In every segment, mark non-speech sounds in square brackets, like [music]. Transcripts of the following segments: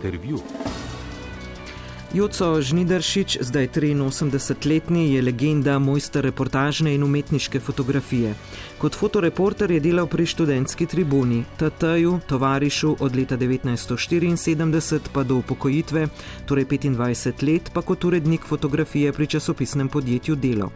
Intervju. Joco Žnideršič, zdaj 83-letni, je legenda mojster reportažne in umetniške fotografije. Kot fotoreporter je delal pri študentski tribuni, TT-ju, tovarišu od leta 1974 pa do upokojitve, torej 25 let, pa kot urednik fotografije pri časopisnem podjetju Delo.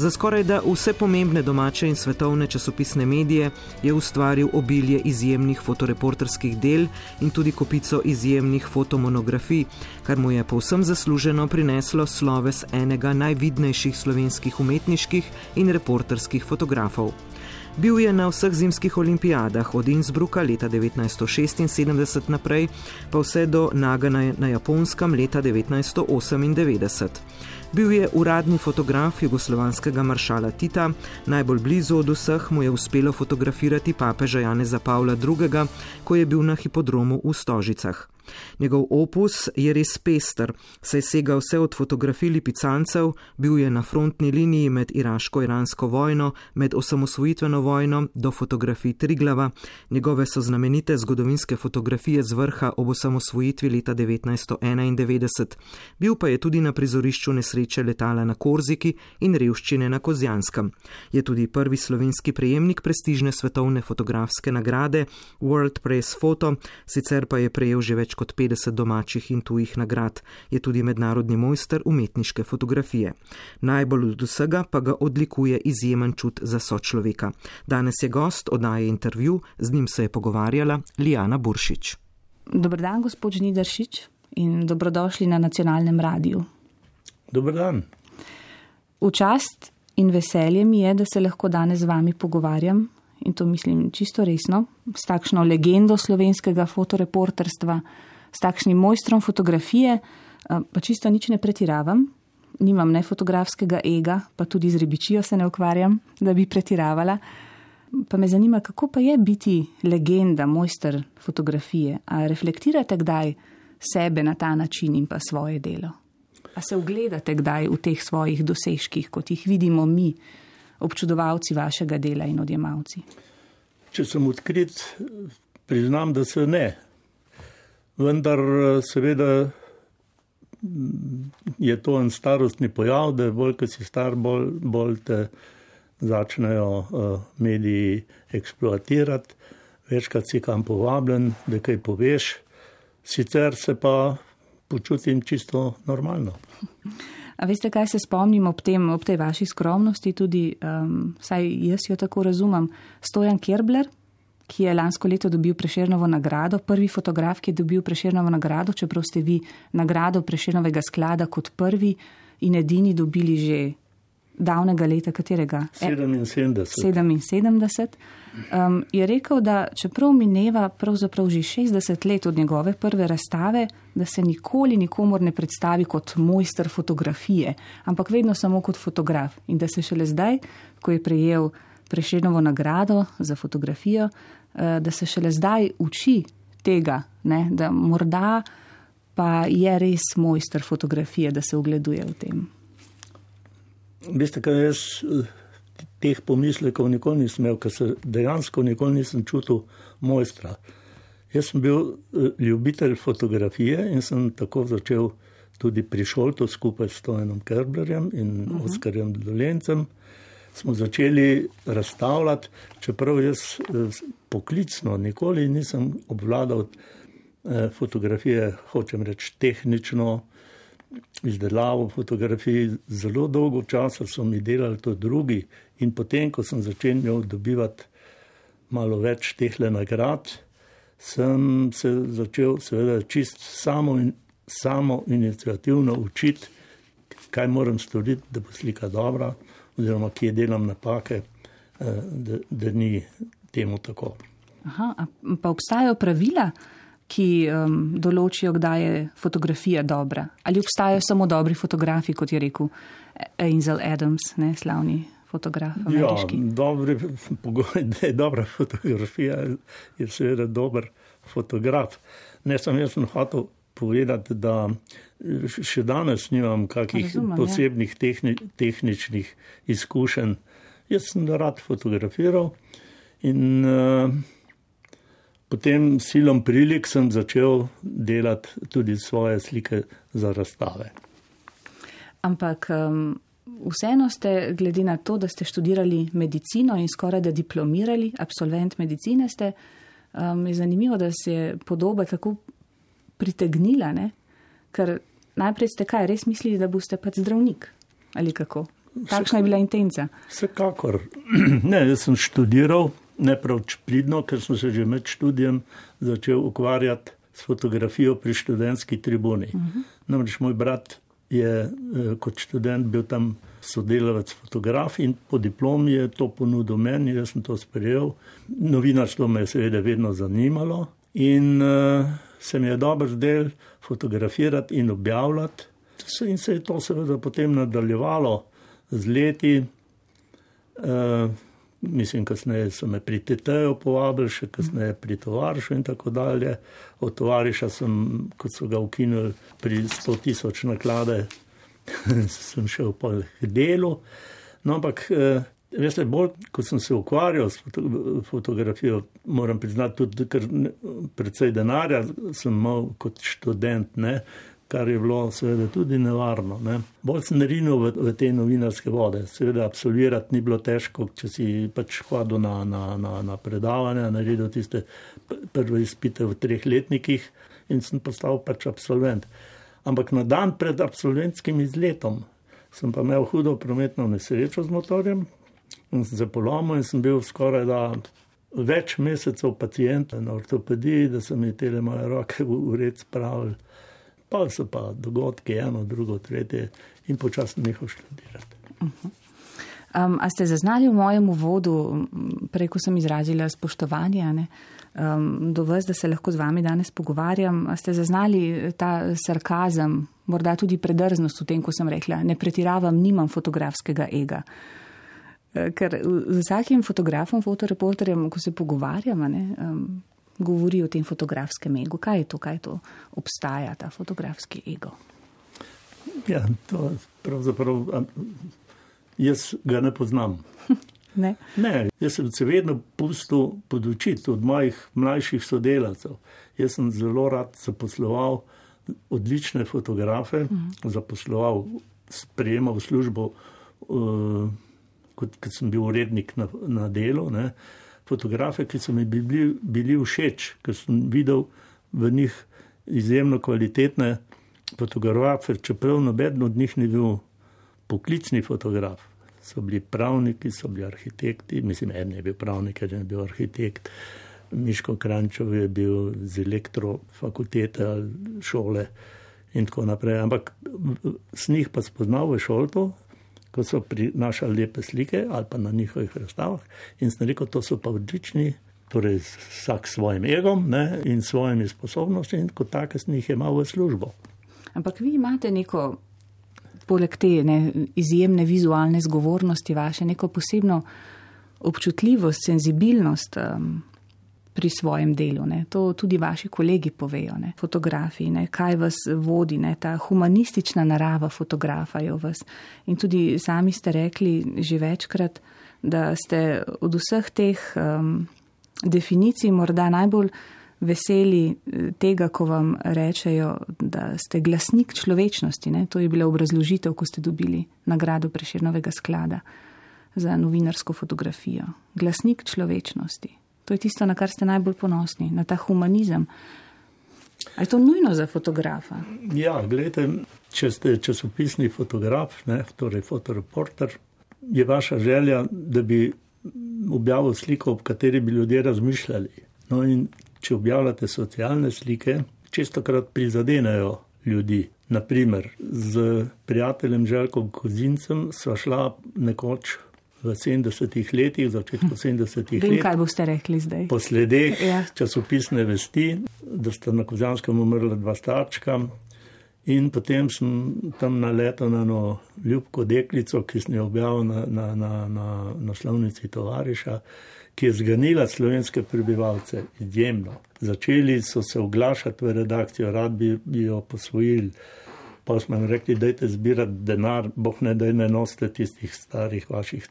Za skoraj da vse pomembne domače in svetovne časopisne medije je ustvaril obilje izjemnih fotoreporterskih del in tudi kopico izjemnih fotomonografij, kar mu je povsem zasluženo prineslo sloves enega najvidnejših slovenskih umetniških in reporterskih fotografov. Bil je na vseh zimskih olimpijadah od Innsbrucka leta 1976 naprej, pa vse do Nagana na Japonskem leta 1998. Bil je uradni fotograf jugoslovanskega maršala Tita, najbolj blizu od vseh mu je uspelo fotografirati papeža Janeza Pavla II., ko je bil na hipodromu v Stožicah. Njegov opus je res pester, saj sega vse od fotografij lipicancev, bil je na frontni liniji med iraško-iransko vojno, med osamosvojitveno vojno do fotografij Triglava, njegove so znamenite zgodovinske fotografije z vrha ob osamosvojitvi leta 1991, bil pa je tudi na prizorišču nesreče letala na Korziki in revščine na Kozjanskem. Je tudi prvi slovenski prejemnik prestižne svetovne fotografske nagrade World Press Photo, sicer pa je prejel že več kot 50 domačih in tujih nagrad, je tudi mednarodni mojster umetniške fotografije. Najbolj od vsega pa ga odlikuje izjemen čut za sočloveka. Danes je gost, oddaje intervju, z njim se je pogovarjala Lijana Buršič. Dobr dan, gospod Žnidaršič, in dobrodošli na nacionalnem radiju. Dobr dan. V čast in veselje mi je, da se lahko danes z vami pogovarjam, in to mislim čisto resno, s takšno legendo slovenskega fotoreporterstva, s takšnim mojstrom fotografije, pa čisto nič ne pretiravam. Nimam ne fotografskega ega, pa tudi z ribičijo se ne ukvarjam, da bi pretiravala. Pa me zanima, kako pa je biti legenda, mojster fotografije. A reflektirate kdaj sebe na ta način in pa svoje delo? A se ogledate kdaj v teh svojih dosežkih, kot jih vidimo mi, občudovalci vašega dela in odjemalci? Če sem odkrit, priznam, da se ne. Vendar seveda je to en starostni pojav, da bolj, ko si star, bolj, bolj te začnejo uh, mediji eksploatirati, večkrat si kam povabljen, da kaj poveš, sicer se pa počutim čisto normalno. A veste, kaj se spomnim ob, tem, ob tej vaši skromnosti, tudi, um, saj jaz jo tako razumem, Stojan Kerbler, ki je lansko leto dobil preširnovo nagrado, prvi fotograf, ki je dobil preširnovo nagrado, čeprav ste vi nagrado preširnovega sklada kot prvi in edini dobili že davnega leta, katerega? 77. 77. Um, je rekel, da čeprav mineva pravzaprav že 60 let od njegove prve razstave, da se nikoli nikomor ne predstavi kot mojster fotografije, ampak vedno samo kot fotograf. In da se šele zdaj, ko je prejel preširnovo nagrado za fotografijo, da se šele zdaj uči tega, ne, da morda pa je res mojster fotografije, da se ogleduje v tem. Veste, kaj jaz teh pomislekov nikoli nisem imel, ker se dejansko nikoli nisem čutil mojstra. Jaz sem bil ljubitelj fotografije in sem tako začel tudi pri Šoltu skupaj s Tojenom Kerblerjem in uh -huh. Oskarjem Dolencem. Smo začeli razstavljati, čeprav jaz poklicno nikoli nisem obvladal fotografije, hočem reči tehnično, izdelavo fotografij. Zelo dolgo časa so mi delali to drugi, in potem, ko sem začel dobivati malo več teh nagrad, sem se začel, seveda, čist samo, in, samo inicijativno učiti, kaj moram storiti, da bo slika dobra, oziroma kje delam napake, da, da ni temu tako. Aha, pa obstajajo pravila? ki um, določijo, kdaj je fotografija dobra. Ali obstajajo samo dobri fotografi, kot je rekel Angel Adams, ne, slavni fotograf? Ameriški. Ja, dobri [laughs] pogoj, da je dobra fotografija, je seveda dober fotograf. Ne sem jaz hotel povedati, da še danes nimam kakih Razumem, posebnih tehni, tehničnih izkušenj. Jaz sem rad fotografiral in uh, potem silom prilik sem začel delati tudi svoje slike za razstave. Ampak um, vseeno ste, glede na to, da ste študirali medicino in skoraj da diplomirali, absolvent medicine, ste, um, je zanimivo, da se je podoba tako pritegnila, ne? ker najprej ste kaj, res mislili, da boste pač zdravnik ali kako? Kakšna je bila intenca? Vsekakor. [clears throat] Ne, jaz sem študiral, ne prav pridno, ker sem se že med študijem začel ukvarjati s fotografijo pri študentski tribuni. Uh -huh. Namreč moj brat je eh, kot študent bil tam sodelavec fotograf in po diplomi je to ponudil meni, jaz sem to sprejel. Novinarstvo me je seveda vedno zanimalo in uh, se mi je dobro zdel fotografirati in objavljati. In se je to seveda potem nadaljevalo z leti. Uh, mislim, kasneje so me pri TT-ju povabili, še kasneje pri tovarišu in tako dalje. Od tovariša sem, kot so ga ukinuli pri 100 tisoč naklade, [laughs] sem šel po delu. No, ampak, eh, veste, bolj, ko sem se ukvarjal s fotografijo, moram priznati tudi, ker predvsej denarja sem imel kot študent, ne, kar je bilo seveda tudi nevarno. Ne. Bolj sem rinil v, v te novinarske vode. Seveda absolvirati ni bilo težko, če si pač hodil na, na, na, na predavanja, naredil tiste prve izpite v treh letnikih in sem postal pač absolvent. Ampak na dan pred absolventskim izletom sem pa imel hudo prometno nesrečo z motorjem in sem se polomil in sem bil skoraj da več mesecev pacijent na ortopediji, da so mi te moje roke v ured spravili pa so pa dogodki, eno, drugo, tretje, in počasno nehal študirati. Uh -huh. um, a ste zaznali v mojem uvodu, preko sem izrazila spoštovanje ne, um, do vas, da se lahko z vami danes pogovarjam, a ste zaznali ta sarkazem, morda tudi predrznost v tem, ko sem rekla, ne pretiravam, nimam fotografskega ega. E, ker z vsakim fotografom, fotoreporterjem, ko se pogovarjamo, um, govori o tem fotografskem egu. Kaj je to, kaj to obstaja, ta fotografski ego? Ja, to pravzaprav jaz ga ne poznam. [laughs] Ne. ne, jaz sem se vedno pustil podučiti od mojih mlajših sodelavcev. Jaz sem zelo rad zaposloval odlične fotografe, mm. zaposloval, sprejemal službo, uh, kot, kot sem bil urednik na, na delu. Ne. Fotografe, ki so mi bili, bili všeč, ker sem videl v njih izjemno kvalitetne fotografe, čeprav noben od njih ni bil poklicni fotograf. So bili pravniki, so bili arhitekti, mislim, en je bil pravnik, en je bil arhitekt. Miško Krančov je bil z elektrofakultete ali šole in tako naprej. Ampak s njih pa spoznal v šolto, ko so prinašali lepe slike ali pa na njihovih razstavah in sem rekel, to so pa odlični, torej vsak s svojim egom ne, in svojimi sposobnostmi in kot take sem jih imel v službo. Ampak vi imate neko, poleg te ne, izjemne vizualne zgovornosti vaše, neko posebno občutljivost, senzibilnost. Um, pri svojem delu. Ne. To tudi vaši kolegi povejo, ne. fotografiji, ne. kaj vas vodi, ne. ta humanistična narava fotografa je v vas. In tudi sami ste rekli že večkrat, da ste od vseh teh um, definicij morda najbolj veseli eh, tega, ko vam rečejo, da ste glasnik človečnosti. Ne. To je bila obrazložitev, ko ste dobili nagrado Preširnovega sklada za novinarsko fotografijo. Glasnik človečnosti. To je tisto, na kar ste najbolj ponosni, na ta humanizem. Ali je to nujno za fotografa? Ja, gledajte, če ste časopisni fotograf, ne, torej fotoreporter, je vaša želja, da bi objavil sliko, ob kateri bi ljudje razmišljali. No, in če objavljate socialne slike, često krat prizadenejo ljudi. Naprimer, z prijateljem Željkom Kozincem sva šla nekoč v 70-ih letih, začetku 70-ih let. Kaj boste rekli zdaj? Po sledeh ja. časopisne vesti, da sta na Kozjanskem umrla dva starčka. In potem sem tam naletel na eno ljubko deklico, ki sem jo objavil na, na, na, na naslovnici tovariša, ki je zganila slovenske prebivalce izjemno. Začeli so se oglašati v redakcijo, rad bi jo posvojili Pa smo jim rekli, dajte zbirati denar, boh ne da ne nosite tistih starih vaših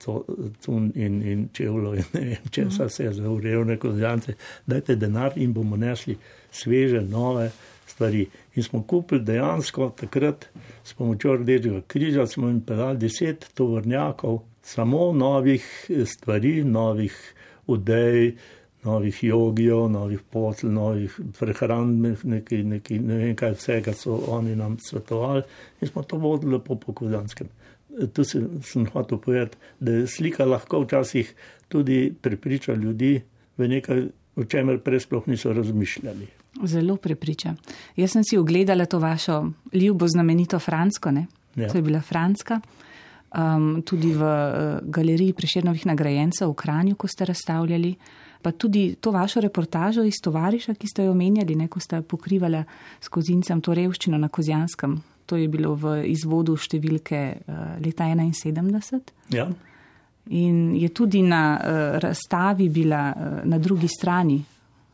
cun in, in čevljev in ne vem, če se vse za urejene kozjance. Dajte denar in bomo nesli sveže, nove stvari. In smo kupili dejansko takrat s pomočjo Rdečega križa, smo jim pelali deset tovornjakov samo novih stvari, novih udej novih jogijev, novih potl, novih prehranbenih, nekaj, nekaj, ne vem kaj vsega so oni nam svetovali in smo to vodili po pokozanskem. Tu se, sem hotel povedati, da je slika lahko včasih tudi prepriča ljudi v nekaj, o čemer prej sploh niso razmišljali. Zelo prepriča. Jaz sem si ogledala to vašo ljubo znamenito Fransko, ne? Ja. To je bila Franska. Um, tudi v uh, galeriji Prešernovih nagrajencev v Kranju, ko ste razstavljali pa tudi to vašo reportažo iz tovariša, ki ste jo omenjali, ne, ko ste pokrivali skozi incem to revščino na Kozjanskem. To je bilo v izvodu številke uh, leta 71. Ja. In je tudi na uh, razstavi bila uh, na drugi strani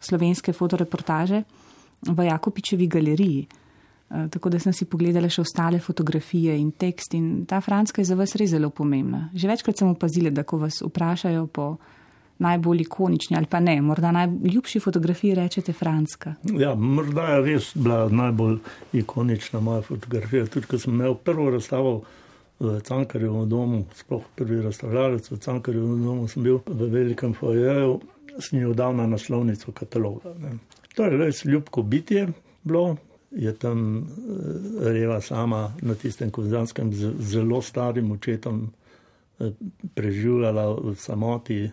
slovenske fotoreportaže v Jakopičevi galeriji. Tako da sem si pogledala še ostale fotografije in tekst. In ta franska je za vas res zelo pomembna. Že večkrat sem opazila, da ko vas vprašajo po najbolj ikonični ali pa ne, morda najljubši fotografiji rečete Franska. Ja, morda je res bila najbolj ikonična moja fotografija. Tudi ko sem imel prvo razstavo v Cankarjevem domu, sploh prvi razstavljalec v Cankarjevem domu, sem bil v velikem fojeju, sem jo dal na naslovnico kataloga. Ne. To je res ljubko bitje bilo. Je tam eh, reva sama na tistem kozanskem z zelo starim očetom eh, preživljala v samoti,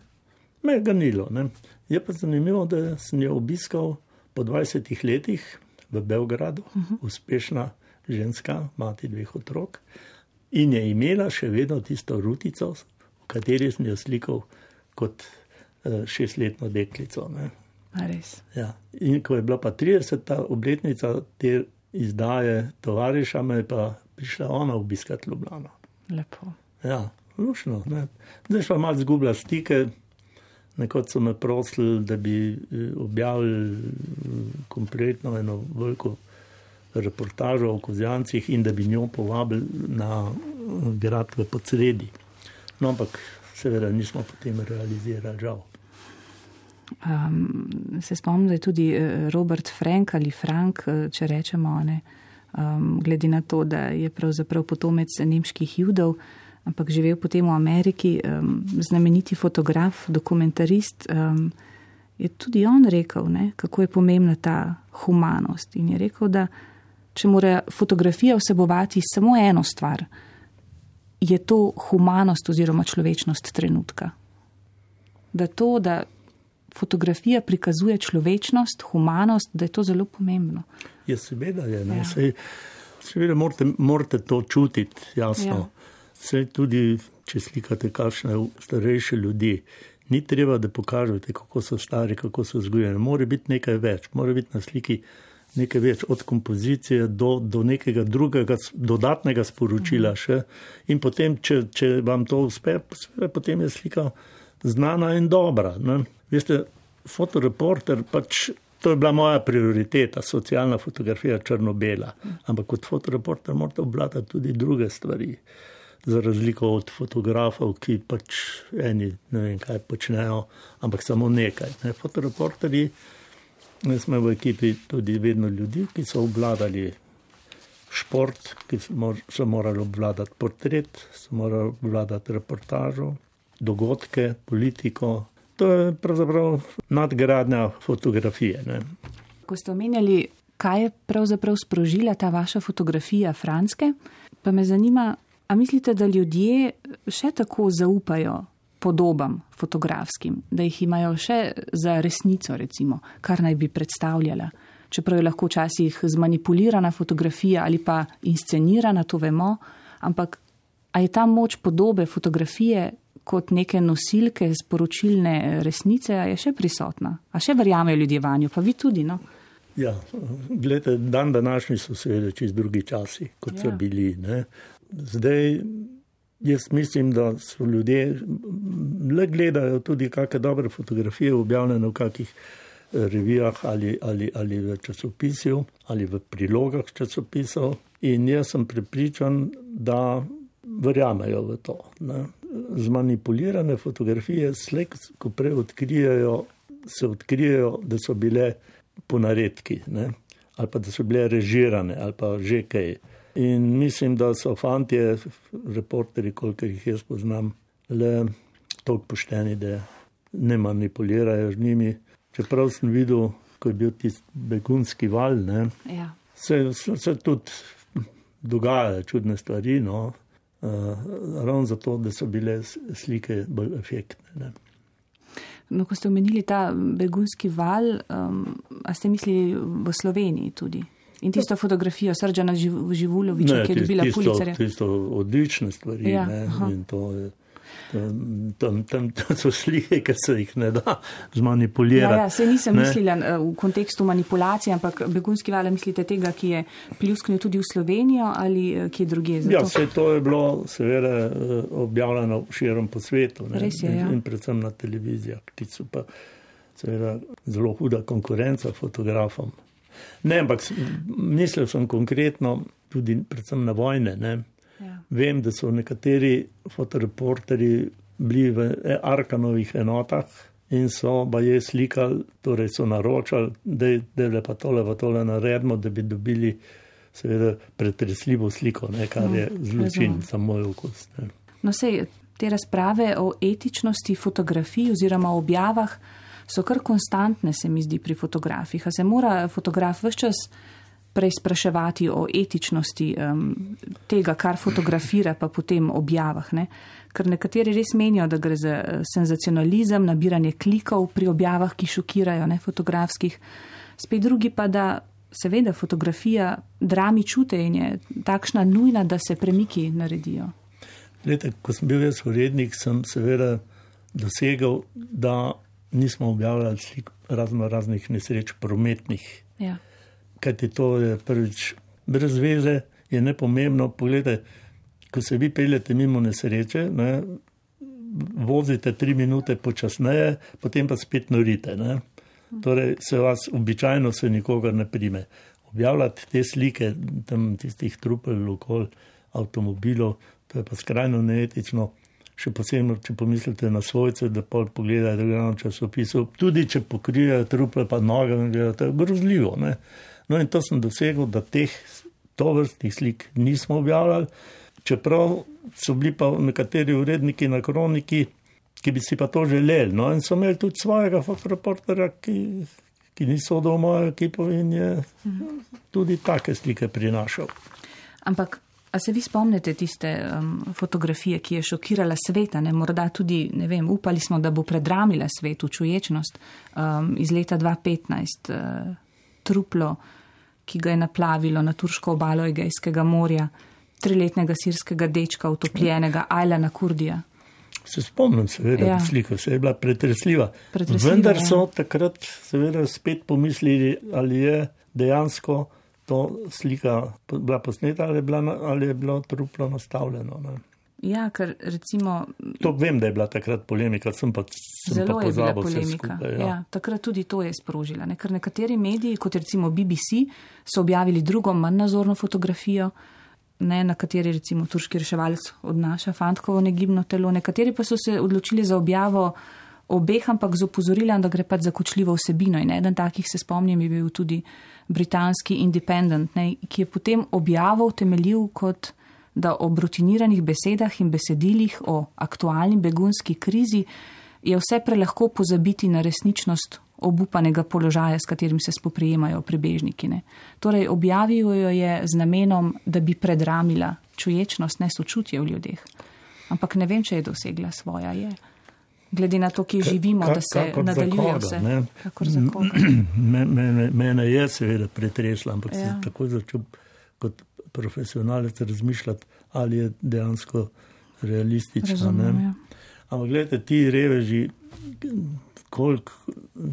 me je ganilo. Ne. Je pa zanimivo, da sem jo obiskal po 20 letih v Beogradu, uh mhm. -huh. uspešna ženska, mati dveh otrok, in je imela še vedno tisto rutico, v kateri sem jo slikal kot uh, šestletno deklico. Ja. In ko je bila pa 30. obletnica te izdaje tovariša, me je pa prišla ona obiskati Ljubljano. Lepo. Ja, lušno. Ne. Zdaj pa malo zgubila stike. Nekoč so me prosili, da bi eh, objavili eh, kompletno eno veliko reportažo o Kozjancih in da bi njo povabili na eh, grad v podsredi. No, ampak seveda nismo potem realizirali, žal. Um, se spomnim, da je tudi Robert Frank ali Frank, če rečemo, ne, um, glede na to, da je pravzaprav potomec nemških judov ampak živel potem v Ameriki, um, znameniti fotograf, dokumentarist. Um, je tudi on rekel, ne, kako je pomembna ta humanost. In je rekel, da če mora fotografija vsebovati samo eno stvar, je to humanost oziroma človečnost trenutka. Da to, da fotografija prikazuje človečnost, humanost, da je to zelo pomembno. Ja, seveda je. Ja. Seveda morate, morate to čutiti, jasno. Ja. Vse tudi, če slikate kakšne starejše ljudi, ni treba, da pokažete, kako so stari, kako so zgojeni. Mora biti nekaj več, mora biti na sliki nekaj več, od kompozicije do, do nekega drugega, dodatnega sporočila. Še. In potem, če, če vam to uspe, potem je slika znana in dobra. Ne? Veste, fotoreporter pač. To je bila moja prioriteta, socialna fotografija, črno-bela. Ampak kot fotoreporter morate obvladati tudi druge stvari za razliko od fotografov, ki pač eni ne vem, kaj počnejo, ampak samo nekaj. Ne. Fotoreporterji, mi smo v ekipi tudi vedno ljudi, ki so obvladali šport, ki so morali obvladati portret, so morali obvladati reportažo, dogodke, politiko. To je pravzaprav nadgradnja fotografije. Ne. Ko ste omenjali, kaj je pravzaprav sprožila ta vaša fotografija Franske, pa me zanima, A mislite, da ljudje še tako zaupajo podobam fotografskim, da jih imajo še za resnico, recimo, kar naj bi predstavljala? Čeprav je lahko včasih zmanipulirana fotografija ali pa inscenirana, to vemo, ampak a je ta moč podobe fotografije kot neke nosilke sporočilne resnice, a je še prisotna? A še verjamejo ljudje vanjo, pa vi tudi, no? Ja, gledajte, dan današnji so seveda čez drugi časi, kot ja. so bili. Ne? Zdaj jaz mislim, da so ljudje le gledajo tudi kakšne dobre fotografije, objavljene v kakih eh, revijah ali, ali, ali v časopisju ali v prilogah časopisov. In jaz sem prepričan, da verjamejo v to. Ne. Zmanipulirane fotografije slek, ko prej odkrijajo, se odkrijajo, da so bile ponaredki, ne. ali pa da so bile režirane, ali pa že kaj. In mislim, da so fanti, reporteri, koliko jih jaz poznam, le toliko pošteni, da ne manipulirajo z njimi. Čeprav sem videl, ko je bil tisti begunski val, ne, Ja. se, se, se tudi dogajajo čudne stvari. No. Uh, ravno zato, da so bile slike bolj efektne. Ne. No, ko ste omenili ta begunski val, um, a ste mislili v Sloveniji tudi? In tisto fotografijo Srđana Živ- Živuloviča, ki je dobila tisto, pulicerja. tisto odlične stvari. Ja, ne, in to je, tam, tam, tam, so slike, ki se jih ne da zmanipulirati. Ja, ja, se nisem ne. mislila eh, v kontekstu manipulacije, ampak begunski val, mislite tega, ki je pljusknil tudi v Slovenijo ali eh, kje druge? Zato, Ja, vse to je bilo seveda eh, objavljeno širom po svetu ne, Res je, in, ja. in predvsem na televizijah, ki so pa seveda zelo huda konkurenca fotografom. Ne, ampak mislil sem konkretno tudi predvsem na vojne. Ne. Ja. Vem, da so nekateri fotoreporterji bili v e- Arkanovih enotah in so baje slikali, torej so naročali, da je pa tole, pa tole naredimo, da bi dobili seveda pretresljivo sliko, ne, kar je zločin za moj okus. Ne. No, sej, te razprave o etičnosti fotografij oziroma o objavah so kar konstantne, se mi zdi, pri fotografih. A se mora fotograf vse čas preizpraševati o etičnosti um, tega, kar fotografira, pa potem objavah. Ne? Ker nekateri res menijo, da gre za eh, senzacionalizem, nabiranje klikov pri objavah, ki šokirajo, ne fotografskih. Spet drugi pa, da seveda fotografija drami čute in je takšna nujna, da se premiki naredijo. Lete, ko sem bil jaz urednik, sem seveda dosegel, da nismo objavljali slik razno raznih nesreč prometnih. Ja. Kajti to je prvič brez veze, je nepomembno. Poglejte, ko se vi peljete mimo nesreče, ne, vozite tri minute počasneje, potem pa spet norite. Ne. Torej se vas običajno se nikogar ne prime. Objavljati te slike tam tistih trupel okoli avtomobilov, to je pa skrajno neetično. Še posebno, če pomislite na svojce, da pol pogledajo, da gledamo časopisov, tudi če pokrijejo truple, pa noge, to je grozljivo. Ne? No in to sem dosegel, da teh tovrstnih slik nismo objavljali, čeprav so bili pa nekateri uredniki na kroniki, ki bi si pa to želeli. No in so imeli tudi svojega fotoreporterja, ki, ki ni sodel v mojo ekipo in je tudi take slike prinašal. Ampak, a se vi spomnite tiste um, fotografije, ki je šokirala sveta, ne morda tudi, ne vem, upali smo, da bo predramila svetu čuječnost um, iz leta 2015, uh, truplo, ki ga je naplavilo na turško obalo Egejskega morja, triletnega sirskega dečka, utopljenega Ajlana Kurdija. Se spomnim, seveda, Ja. slika se je bila pretresljiva. Pretresljiva, Vendar ja. so takrat seveda spet pomislili, ali je dejansko to slika bila posneta ali je, bila, ali je bilo truplo nastavljeno. Ne. Ja, ker recimo To vem, da je bila takrat polemika, sem pa, sem Zelo pa je bila pozabil polemika. skupaj. Ja. Ja. Takrat tudi to je sprožila. Ne? Ker nekateri mediji, kot recimo BBC, so objavili drugo, manj nazorno fotografijo, ne, na kateri recimo turški reševalec odnaša fantkovo negibno telo. Nekateri pa so se odločili za objavo obeh, ampak z opozorilom, da gre pač za kočljivo vsebino. In eden takih se spomnim je bil tudi britanski Independent, ne, ki je potem objavo utemeljil kot da ob rutiniranih besedah in besedilih o aktualni begunski krizi je vse prelahko pozabiti na resničnost obupanega položaja, s katerim se spoprijemajo prebežniki. Ne. Torej, objavil jo je z namenom, da bi predramila čuječnost, ne sočutje v ljudeh. Ampak ne vem, če je dosegla svoja. Je. Glede na to, kje živimo, Ka- da se nadaljuje vse. ne. Kakor za koga. [clears throat] Me- Mene, mene je seveda pretresla, ampak ja. Sem tako začel kot profesionalec razmišljati, ali je dejansko realistično. Razumem, ne. ja. Ampak gledajte, ti reveži, koliko,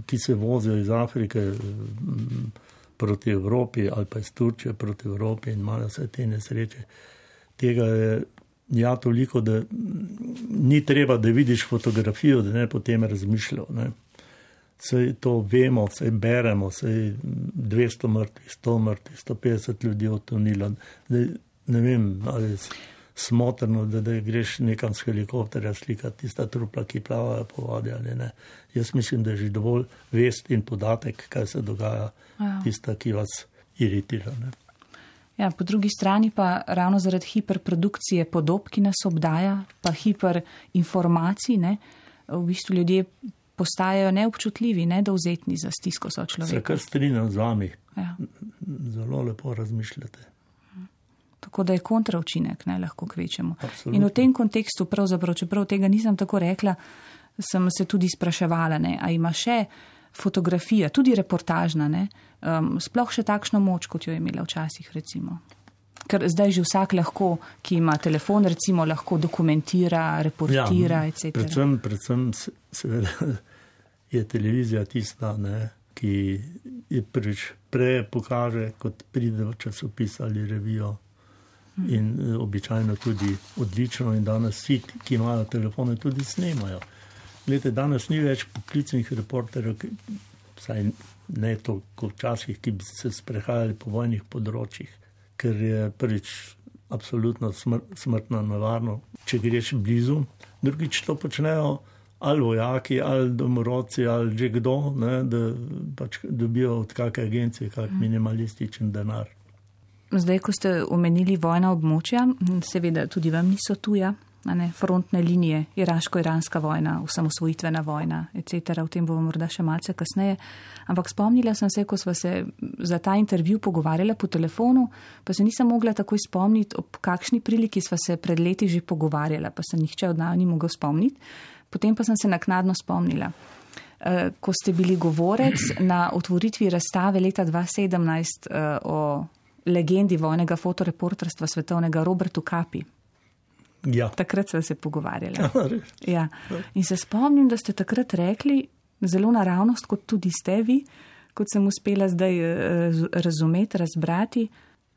ki se vozijo iz Afrike mm, proti Evropi ali pa iz Turčije proti Evropi in imajo vse te nesreče, tega je ja toliko, da ni treba, da vidiš fotografijo, da ne potem razmišljal. Ne. Vse to vemo, vse beremo, vse 200 mrtvih, 100 mrtvih, 150 ljudi je otonilo. Ne vem, ali je smotrno, da, da greš nekam s helikopterja slikati tista trupla, ki plavajo po vodi ali ne. Jaz mislim, da je že dovolj vest in podatek, kaj se dogaja, ja. tista, ki vas iritira. Ne. Ja, po drugi strani pa ravno zaradi hiperprodukcije podob, ki nas obdaja, pa hiperinformacij, ne, v bistvu ljudje postajajo neobčutljivi, nedovzetni za stisko so človeka. Se kar strinjam z vami. Ja. Zelo lepo razmišljate. Tako da je kontraučinek, ne lahko kvečemo. Absolutno. In v tem kontekstu, pravzaprav, čeprav tega nisem tako rekla, sem se tudi spraševala, ne, a ima še fotografija, tudi reportažna, ne, um, sploh še takšno moč, kot jo je imela včasih, recimo. Ker zdaj že vsak lahko, ki ima telefon, recimo, lahko dokumentira, reportira, ja, etc. Predvsem, predvsem seveda, [laughs] je televizija tista, ne, ki je prvič prej pokaže, kot pride v časopis ali revijo. In eh, običajno tudi odlično, in danes vsi, ki imajo telefone, tudi snemajo. Glede, danes ni več poklicnih reporterjev, vsaj ne toliko včasih, ki bi se sprehajali po vojnih področjih, ker je prvič absolutno smr smrtno nevarno, če greš blizu. Drugič to počnejo ali vojaki, ali domorodci, ali že kdo, ne, da pač dobijo od kakšne agencije kak minimalističen denar. Zdaj, ko ste omenili vojna območja, seveda tudi vam niso tuja, ne, frontne linije, iraško-iranska vojna, osamosvojitvena vojna, etc. O tem bomo morda še malce kasneje. Ampak spomnila sem se, ko smo se za ta intervju pogovarjali po telefonu, pa se nisem mogla takoj spomniti, ob kakšni priliki smo se pred leti že pogovarjali, pa se nihče od nas ni mogel spomniti. Potem pa sem se naknadno spomnila. Eh, ko ste bili govorec na otvoritvi razstave leta 2017 eh, o legendi vojnega fotoreporterstva svetovnega Robertu Kapi, Ja. Takrat smo se pogovarjali. Ja. In se spomnim, da ste takrat rekli, zelo naravnost, kot tudi ste vi, kot sem uspela zdaj eh, razumeti, razbrati,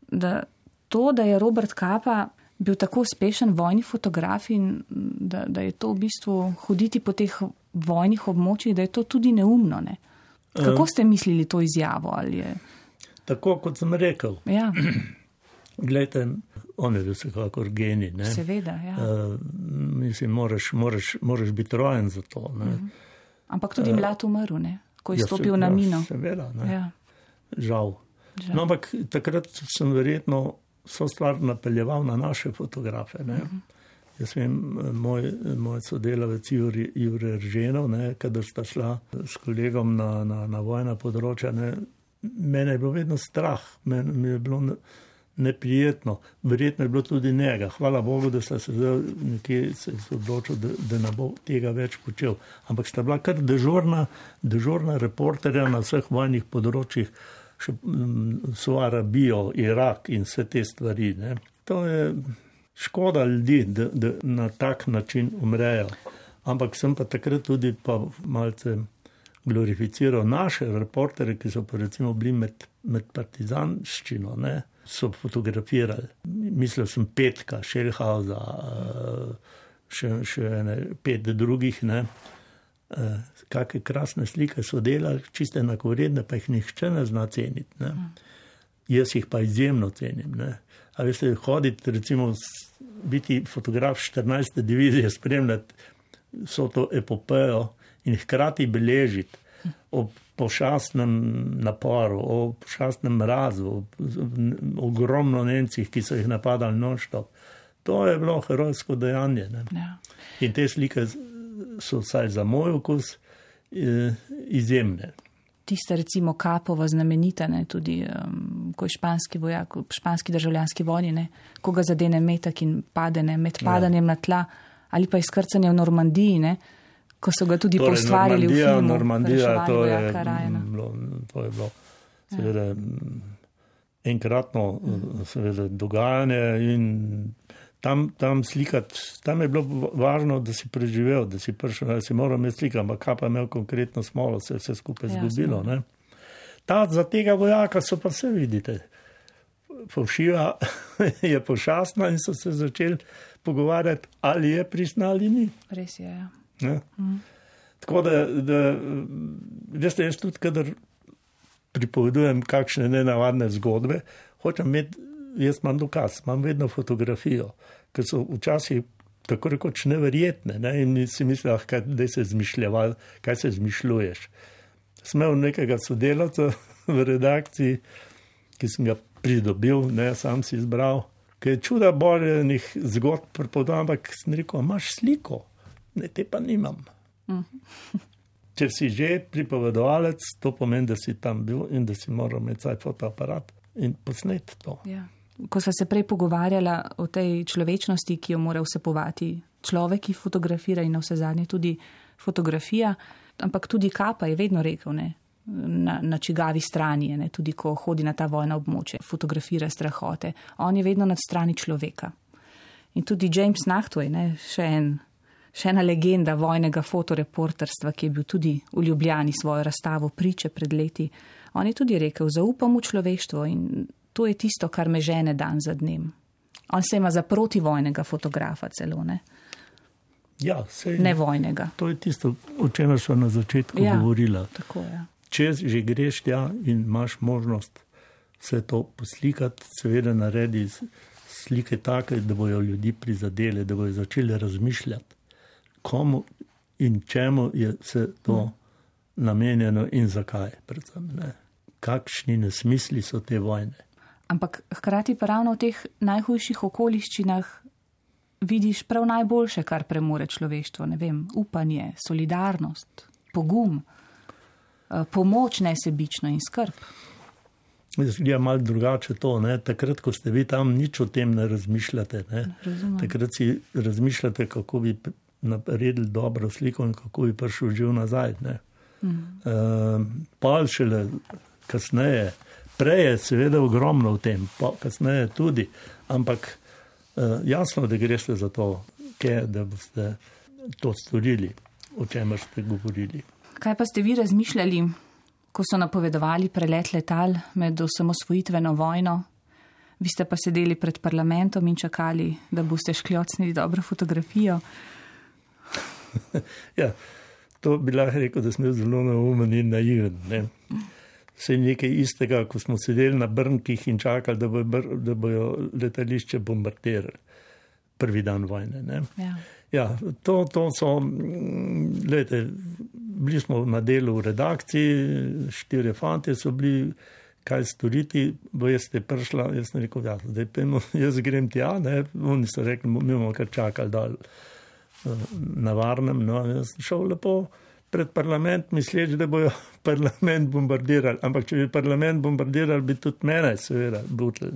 da to, da je Robert Kapa bil tako uspešen vojni fotograf in da, da je to v bistvu hoditi po teh vojnih območjih, da je to tudi neumno. Ne? Kako ste mislili to izjavo? Tako kot sem rekel. Ja. [clears throat] Glejte, on je bil vsekakor genij. Ne? Seveda, ja. Uh, mislim, moraš, moraš, moraš biti rojen za to. Uh mhm. -huh. Ampak tudi uh, mlad umrl, ne? ko je ja, stopil se, na mino. Ja, seveda, ja. Žal. Žal. No, ampak takrat sem verjetno vso stvar napeljeval na naše fotografe. Uh mhm. -huh. Jaz vem, moj, moj sodelavec Juri, Juri Rženov, kadar sta šla s kolegom na, na, na vojna področja, ne, mene je bilo vedno strah. Men, je bilo, neprijetno, verjetno je bilo tudi njega. Hvala Bogu, da sta se nekje se odločil, da, da ne bo tega več počel. Ampak sta bila kar dežurna, dežurna reporterja na vseh vojnih področjih, še so Arabijo, Irak in vse te stvari. Ne. To je škoda ljudi, da, da na tak način umrejo. Ampak sem pa takrat tudi pa malce glorificiral naše reportere, ki so pa recimo bili med, med partizanščino. Ne so fotografirali. Mislil sem petka, Šerhauza, eh, še, še ne, pet drugih. Ne. Eh, Kakšne krasne slike so delali, čiste enakovredne, pa jih nihče ne zna ceniti. Ne. Jaz jih pa izjemno cenim. Ne. A veste, hoditi, recimo, biti fotograf 14. divizije, spremljati vso to epopejo in hkrati beležiti ob pošastnem naporu, o pošastnem mrazu, o ogromno Nemcih, ki so jih napadali noštop. To je bilo herojsko dejanje. Ja. In te slike so vsaj za moj okus eh, izjemne. Tiste, recimo, kapova znamenita, ne, tudi um, ko je španski vojak, španski državljanski vojni, ne, ko ga zadene metak in padene med ja. padanjem ja. na tla ali pa izkrcanje v Normandiji. Ne, ko so ga tudi torej, postvarjali v filmu. Normandija, to je, bilo, to je bilo seveda ja. enkratno seveda, dogajanje in tam, tam slikati, tam je bilo važno, da si preživel, da si prišel, da si moral imeti slika, ampak kaj pa imel konkretno smolo, se je vse skupaj ja, zgubilo. Ta, za tega vojaka so pa vse vidite. Povšiva [laughs] je pošastna in so se začeli pogovarjati, ali je prisna ali ni. Res je. Ja. Ja. Mm. Tako da, da veste, jaz tudi, kadar pripovedujem kakšne nenavadne zgodbe, hočem imeti, jaz imam dokaz, imam vedno fotografijo, ker so včasih tako rekoč neverjetne ne? in si misliš, ah, da se zmišljal, kaj se zmišljuješ. Smev nekega sodelavca v redakciji, ki sem ga pridobil, ne sam si izbral, ki je čuda boljenih zgodb ampak sem rekel, imaš sliko, ne te pa nimam. Mhm. [laughs] Če si že pripovedovalec, to pomeni, da si tam bil in da si moral imeti svoj fotoaparat in posnet to. Ja. Ko smo se prej pogovarjali o tej človečnosti, ki jo mora vsepovati človek, ki fotografira in na vse zadnje tudi fotografija, ampak tudi Kapa je vedno rekel, ne, na, na čigavi strani je, ne, tudi ko hodi na ta vojna območja, fotografira strahote. On je vedno nad strani človeka. In tudi James Nachtway, ne, še en še ena legenda vojnega fotoreporterstva, ki je bil tudi v Ljubljani svojo razstavo priče pred leti. On je tudi rekel: Zaupam v človeštvo in to je tisto, kar me žene dan za dnem. On se ima za protivojnega fotografa celo, ne? Ja, sej, ne vojnega. To je tisto, o čemer so na začetku ja, govorila. Tako, ja. Če že greš tja in imaš možnost vse to poslikati, seveda naredi slike take, da bojo ljudi prizadeli, da bojo začeli razmišljati komu in čemu je se to mm. namenjeno in zakaj. Predvsem, ne. Kakšni nesmisli so te vojne. Ampak hkrati pa ravno v teh najhujših okoliščinah vidiš prav najboljše, kar premore človeštvo. Vem, upanje, solidarnost, pogum, eh, pomoč nesebično in skrb. Je malo drugače to. Ne? Takrat, ko ste vi tam, nič o tem ne razmišljate. Ne? Takrat si razmišljate, kako bi naredili dobro sliko in kako bi prišel živ nazaj. Mm. Uh, pa šele kasneje, prej je seveda ogromno v tem, pa kasneje tudi, ampak uh, jasno, da greš za to, kje, da boste to storili, o čemer ste govorili. Kaj pa ste vi razmišljali, ko so napovedovali prelet letal med osamosvojitveno vojno? Vi ste pa sedeli pred parlamentom in čakali, da boste škljocnili dobro fotografijo. [laughs] ja, to bi lahko rekel, da smo zelo neumen in naiven. Ne. Vse nekaj istega, ko smo sedeli na brnkih in čakali, da, bo br, da bojo letališče bombardirali. Prvi dan vojne. Ja. Ja, to, to so, gledajte, bili smo na delu v redakciji, štiri fante so bili, kaj storiti, bo jaz te prišla, jaz sem rekel, ja, zdaj pa [laughs] jaz grem tja, ne, oni so rekli, mi bomo kar čakali dol na varnem. No, jaz sem šel lepo pred parlament, misleč, da bojo [laughs] parlament bombardirali. Ampak če bi parlament bombardirali, bi tudi mene, seveda, butli.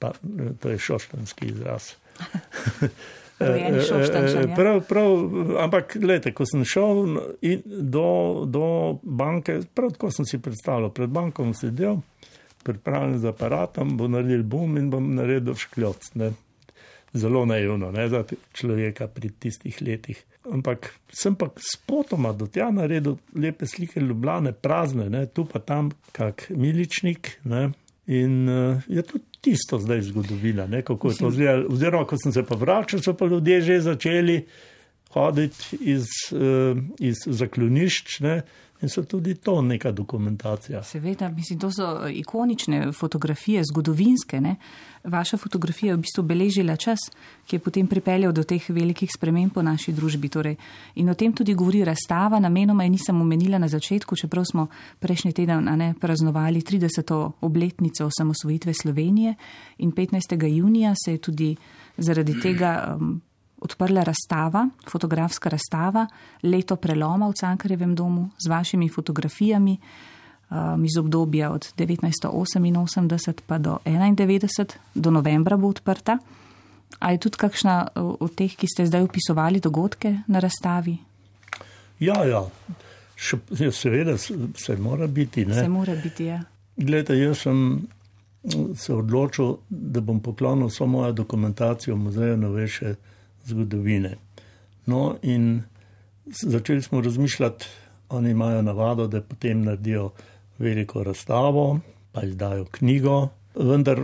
Pa, to je šoštanski izraz. [laughs] Eh, eh, prav, prav, ampak, gledajte, ko sem šel do, do banke, prav tako sem si predstavljal, pred bankom sedel, pripravljen z aparatom, bo naredil bum in bom naredil škljoc zelo naivno ne, za človeka pri tistih letih. Ampak sem pa spotoma do tja naredil lepe slike Ljubljane, prazne, ne, tu pa tam kak miličnik. Ne, in uh, je tudi tisto zdaj zgodovina, ne, kako je to zdaj. Oziroma, ko sem se pa vračal, so pa ljudje že začeli hoditi iz, uh, iz zaklonišč. Ne, In so tudi to neka dokumentacija. Seveda, mislim, to so ikonične fotografije, zgodovinske. Ne? Vaša fotografija je v bistvu beležila čas, ki je potem pripeljal do teh velikih sprememb po naši družbi. Torej. In o tem tudi govori razstava, namenoma je nisem omenila na začetku, čeprav smo prejšnji teden ne, praznovali 30. obletnico osamosvojitve Slovenije in 15. junija se je tudi zaradi tega. Um, odprla razstava, fotografska razstava, leto preloma v Cankarjevem domu z vašimi fotografijami um, iz obdobja od 1988 pa do 1991, do novembra bo odprta. A je tudi kakšna od teh, ki ste zdaj upisovali dogodke na razstavi? Ja, ja. Še, ja, seveda se mora biti. Ne? Se mora biti, ja. Glede, jaz sem se odločil, da bom poklonil vso mojo dokumentacijo v muzeju novejše zgodovine. No, in začeli smo razmišljati, oni imajo navado, da potem naredijo veliko razstavo, pa izdajo knjigo, vendar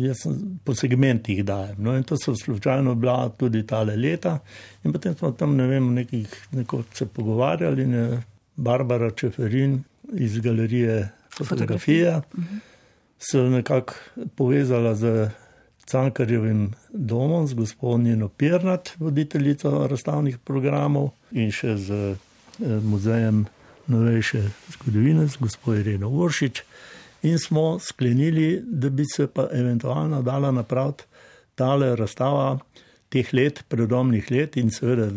jaz po segmentih dajem. No, in to so slučajno bila tudi tale leta. In potem smo tam, ne vem, nekih, neko se pogovarjali, ne, Barbara Čeferin iz galerije fotografije, se nekako povezala z Cankarjevim domom, z gospodinjo Pirnat, voditeljico razstavnih programov in še z eh, muzejem novejše zgodovine, z gospod Ireno Uršič. In smo sklenili, da bi se pa eventualno dala napraviti tale razstava teh let, predomnih let in seveda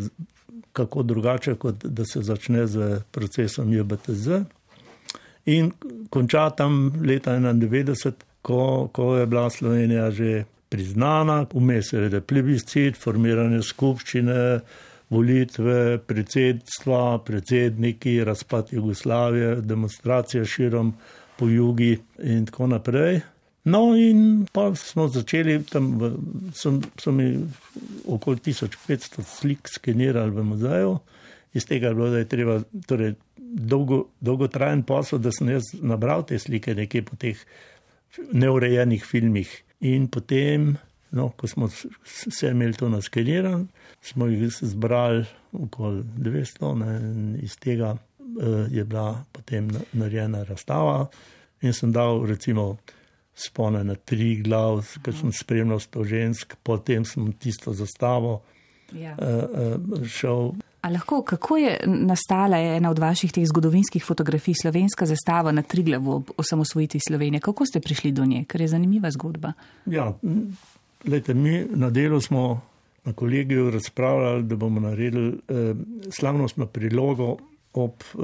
kako drugače, kot da se začne z procesom JBTZ in konča tam leta 91, ko, ko je bila Slovenija že priznana, vmes je plebiscit, formiranje skupščine, volitve, predsedstva, predsedniki, razpad Jugoslavije, demonstracije širom po jugi in tako naprej. No, in pa smo začeli tam, v, so, so mi okoli 1500 slik skenirali v muzeju, iz tega je bilo, da je treba, torej, dolgo, dolgotrajen posel, da sem jaz nabral te slike nekje po teh neurejenih filmih. In potem, no, ko smo se imeli to naskenirano, smo jih zbrali okoli 200, ne, iz tega uh, je bila potem narejena razstava. In sem dal, recimo, spone na tri glav, ker sem spremljal sto žensk, potem sem tisto zastavo ja. uh, uh, šel. A lahko, kako je nastala ena od vaših teh zgodovinskih fotografij, slovenska zastava na Triglavu ob osamosvojitvi Slovenije? Kako ste prišli do nje, ker je zanimiva zgodba? Ja, lejte, mi na delu smo na kolegiju razpravljali, da bomo naredili eh, slavnostno prilogo ob eh,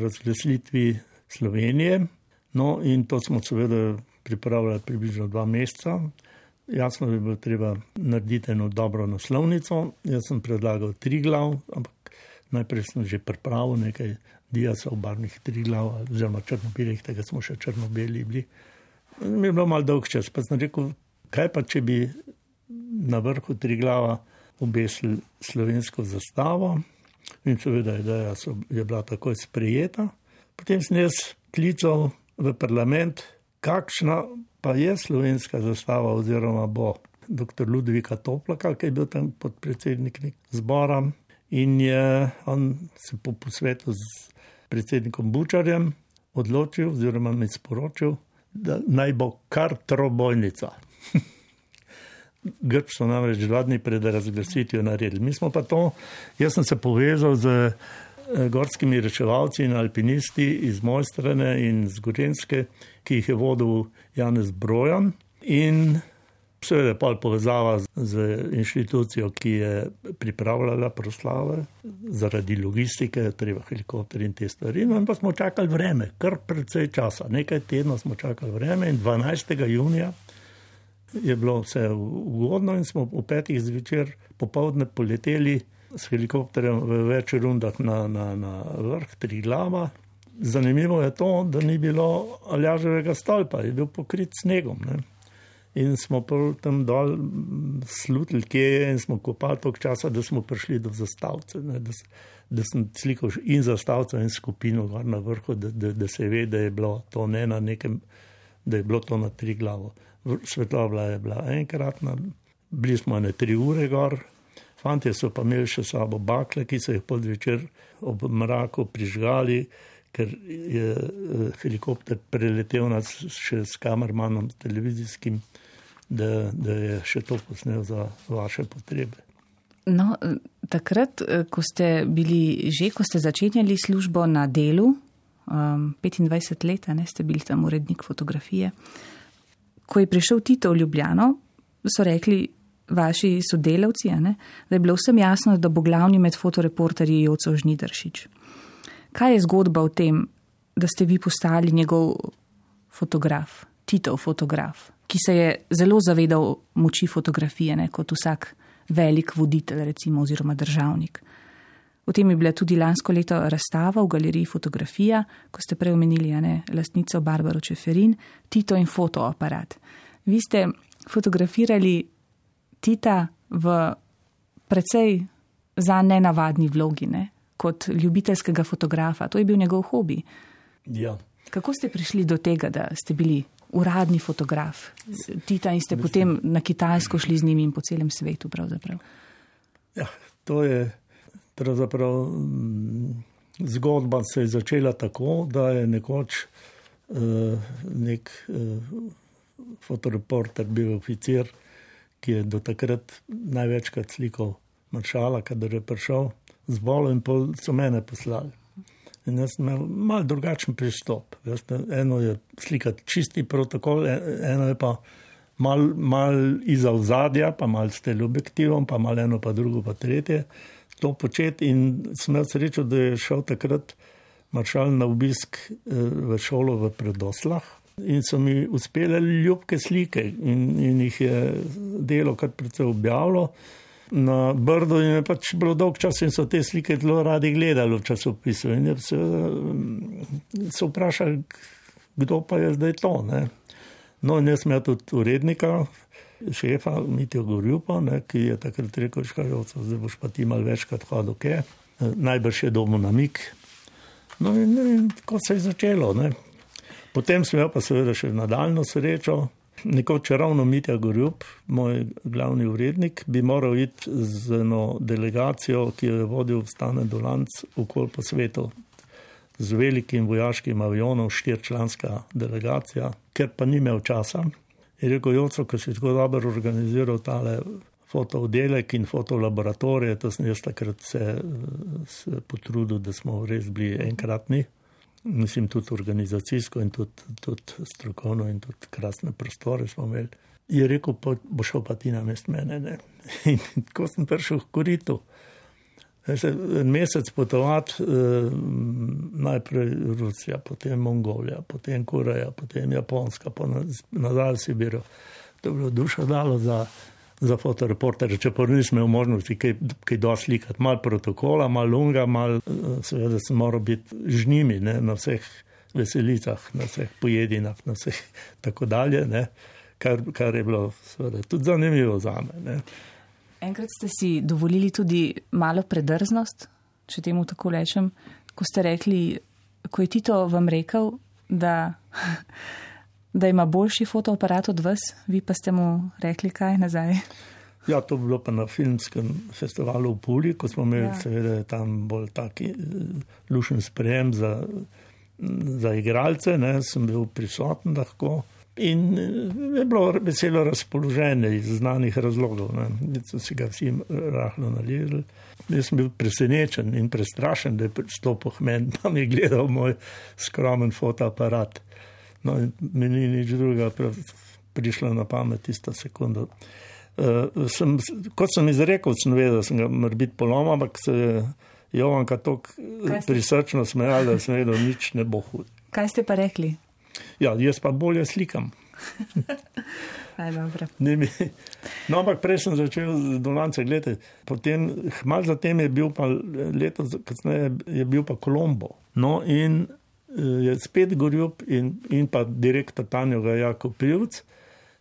razglasitvi Slovenije. No, in to smo seveda pripravljali približno dva meseca. Jasno bi bilo treba narediti eno dobro naslovnico. Jaz sem predlagal tri glav, ampak Najprej sem že pripravil nekaj diasov, barvnih tri glav, oziroma črno-belih, tega smo še črno-beli bili. Mi je bilo malo dolg čas, pa sem rekel, kaj pa če bi na vrhu tri glava obesili slovensko zastavo. In seveda ideja je bila takoj sprejeta. Potem sem jaz klical v parlament, kakšna pa je slovenska zastava oziroma bo dr. Ludvika Toplaka, ki je bil tam podpredsednik zbora in je on se po posvetu z predsednikom Bučarjem odločil, oziroma mi sporočil, da naj bo kar trobojnica. [laughs] Grč so namreč dva dni pred razglasitvijo naredili. Mi smo pa to, jaz sem se povezal z eh, gorskimi reševalci in alpinisti iz Mojstrane in z Gorenske, ki jih je vodil Janez Brojan. In Seveda je pa povezava z inštitucijo, ki je pripravljala proslave, zaradi logistike, treba helikopter in te stvari. No, pa smo čakali vreme, kar precej časa, nekaj tednov smo čakali vreme in 12. junija je bilo vse ugodno in smo v petih zvečer popovdne poleteli s helikopterjem v več rundah na, na, na vrh tri glava. Zanimivo je to, da ni bilo aljaževega stolpa, je bil pokrit snegom. Ne. In smo tam dol slutili, kje je, in smo kopali toliko časa, da smo prišli do zastavce. Ne, da, da sem slikal in zastavce, in skupino gor na vrhu, da, da, da se ve, da je bilo to ne na nekem, da je bilo to na tri glavo. Svetlova je bila enkratna, bili smo na tri ure gor, fanti so pa imeli še sabo bakle, ki so jih podvečer ob mraku prižgali ker je eh, helikopter preletel nas še s kamermanom televizijskim, da, da je še to posnel za vaše potrebe. No, takrat, eh, ko ste bili že, ko ste začenjali službo na delu, um, 25 let, ne ste bili tam urednik fotografije, ko je prišel Tito v Ljubljano, so rekli vaši sodelavci, ne, da je bilo vsem jasno, da bo glavni med fotoreporterji Joco Žnidršič. Kaj je zgodba o tem, da ste vi postali njegov fotograf, Titov fotograf, ki se je zelo zavedal moči fotografije, ne, kot vsak velik voditelj, recimo, oziroma državnik. O tem je bila tudi lansko leto razstava v galeriji Fotografija, ko ste prej omenili ne, lastnico Barbaro Čeferin, Tito in fotoaparat. Vi ste fotografirali Tita v precej za nenavadni vlogi, ne? kot ljubiteljskega fotografa. To je bil njegov hobi. Ja. Kako ste prišli do tega, da ste bili uradni fotograf Tita in ste Mislim. potem na Kitajsko šli z njimi in po celem svetu. Ja, to je pravzaprav mm, zgodba, se je začela tako, da je nekoč uh, nek uh, fotoreporter bil oficir, ki je do takrat največkrat slikal maršala, kadar je prišel z bolom in pol so mene poslali. In jaz sem imel mal drugačen pristop. Eno je slikati čisti protokol, e, eno je pa mal, mal iza vzadja, pa mal s teleobjektivom, pa mal eno, pa drugo, pa tretje. To početi in sem imel srečo, da je šel takrat maršal na obisk e, v šolo v predoslah. In so mi uspele ljubke slike, in, in jih je delo kar precej objavljalo na Brdu in je pač bilo dolg čas in so te slike zelo radi gledali v časopisu. In se, se vprašali, kdo pa je zdaj to. Ne? No, in jaz sem tudi urednika, šefa Mitijo Gorjupa, ne, ki je takrat rekel, škajoco, zdaj boš pa ti mal večkrat hodil, kaj. Najbrž je domu namik. No in, in tako se je začelo. Ne. Potem sem imel pa seveda še nadaljno srečo, Nekoč ravno Mitja Gorjub, moj glavni urednik, bi moral iti z eno delegacijo, ki jo je vodil Stane Dolanc okol po svetu, z velikim vojaškim avionom, štirčlanska delegacija, ker pa ni imel časa. Je rekel, Joco, ko si tako dobro organiziral tale fotooddelek in fotolaboratorije, to sem jaz takrat se, se potrudil, da smo res bili enkratni mislim, tudi organizacijsko in tudi, tudi strokovno in tudi krasne prostore smo imeli. Je rekel, po, bo šel pa ti na mest mene. Ne? In ko sem prišel v Koritu, en mesec potovati, eh, najprej Rusija, potem Mongolija, potem Koreja, potem Japonska, pa nazaj Sibirijo. To je bilo dušo dalo za za fotoreporterje, če pa nismo imeli možnosti kaj, kaj dosti slikati, malo protokola, malo lunga, malo, eh, seveda sem moral biti z njimi ne, na vseh veselicah, na vseh pojedinah, na vseh [laughs] tako dalje, ne, kar, kar je bilo seveda tudi zanimivo za me. Enkrat ste si dovolili tudi malo predrznost, če temu tako rečem, ko ste rekli, ko je Tito vam rekel, da [laughs] da ima boljši fotoaparat od vas, vi pa ste mu rekli kaj nazaj. Ja, to bi bilo pa na filmskem festivalu v Puli, ko smo imeli ja. seveda tam bolj taki eh, lušen sprejem za, za igralce, ne, sem bil prisoten lahko. In eh, je bilo veselo razpoloženje iz znanih razlogov, da so si ga vsi rahlo nalijeli. Jaz sem bil presenečen in prestrašen, da je stopil meni, [laughs] da mi je gledal moj skromen fotoaparat. No, meni ni nič drugega prišlo na pamet tista sekunda. Uh, sem, kot sem izrekel, sem vedel, da sem ga mora biti poloma, ampak se je Jovanka tako prisrčno smejala, da sem vedel, nič ne bo hud. Kaj ste pa rekli? Ja, jaz pa bolje slikam. [laughs] Aj, mi, no, ampak prej sem začel z Dolance gledati. Potem, malo zatem je bil pa leto, kasneje je bil pa Kolombo. No, in Eh, je spet Gorjub in, in pa direktor Tanjoga Jako Pivc,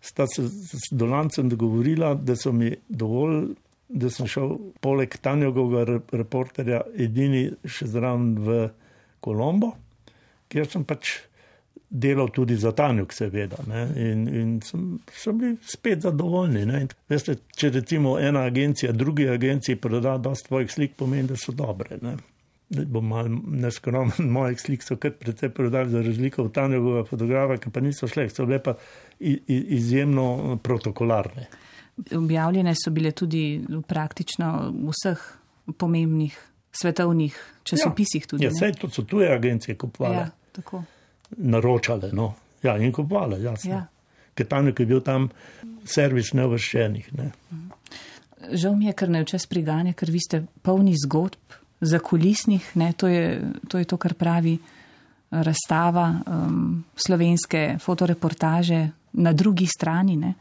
sta se z Dolancem dogovorila, da so mi dovolj, da sem šel poleg Tanjogovega reporterja edini še zraven v Kolombo, kjer sem pač delal tudi za Tanjog, seveda. Ne? In, in sem, so bili spet zadovoljni. Veste, če recimo ena agencija drugi agenciji proda dosta svojih slik, pomeni, da so dobre. Ne? Bom malo neskromen, [laughs] mojih slik so kar precej prodali za razliko od tanjega fotografa, ki pa niso šle, so bile pa izjemno protokolarne. Objavljene so bile tudi praktično v vseh pomembnih svetovnih časopisih. Tudi, ja, vse to so tuje agencije kupovale. Ja, naročale, no. Ja, in kupovale, jasno. Ja. Ker tam je bil tam servis nevrščenih. Ne. Žal mi je, ker ne včas priganja, ker vi ste polni zgodb, zakulisnih, ne, to, je, to je to, kar pravi eh, razstava um, slovenske fotoreportaže na drugi strani. Ne.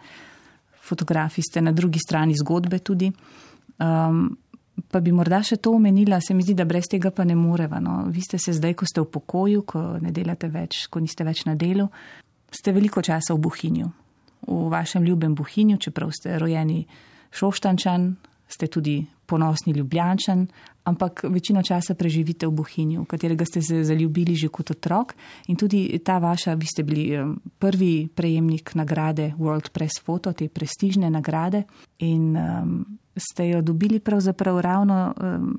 Fotografi ste na drugi strani zgodbe tudi. Um, pa bi morda še to omenila, se mi zdi, da brez tega pa ne moreva. No. Vi ste se zdaj, ko ste v pokoju, ko ne delate več, ko niste več na delu, ste veliko časa v Buhinju, v vašem ljubem Buhinju, čeprav ste rojeni šoštančan, ste tudi ponosni ljubljančan, ampak večino časa preživite v Bohinju, v katerega ste se zaljubili že kot otrok. In tudi ta vaša, vi ste bili prvi prejemnik nagrade World Press Photo, te prestižne nagrade. In um, ste jo dobili pravzaprav ravno um,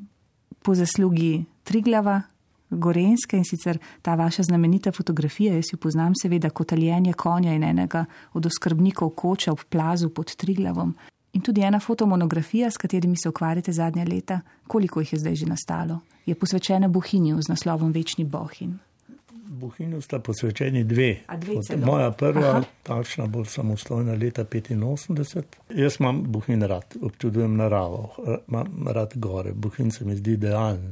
po zaslugi Triglava, Gorenske in sicer ta vaša znamenita fotografija, jaz jo poznam seveda kot aljenje konja in enega od oskrbnikov koča v plazu pod Triglavom. In tudi ena fotomonografija, s katerimi se ukvarjate zadnja leta, koliko jih je zdaj že nastalo, je posvečena Bohinju z naslovom Večni Bohin. Bohinju sta posvečeni dve. dve moja prva, takšna bolj samostojna leta 85. Jaz imam Bohin rad, občudujem naravo, imam rad gore. Bohin se mi zdi idealen.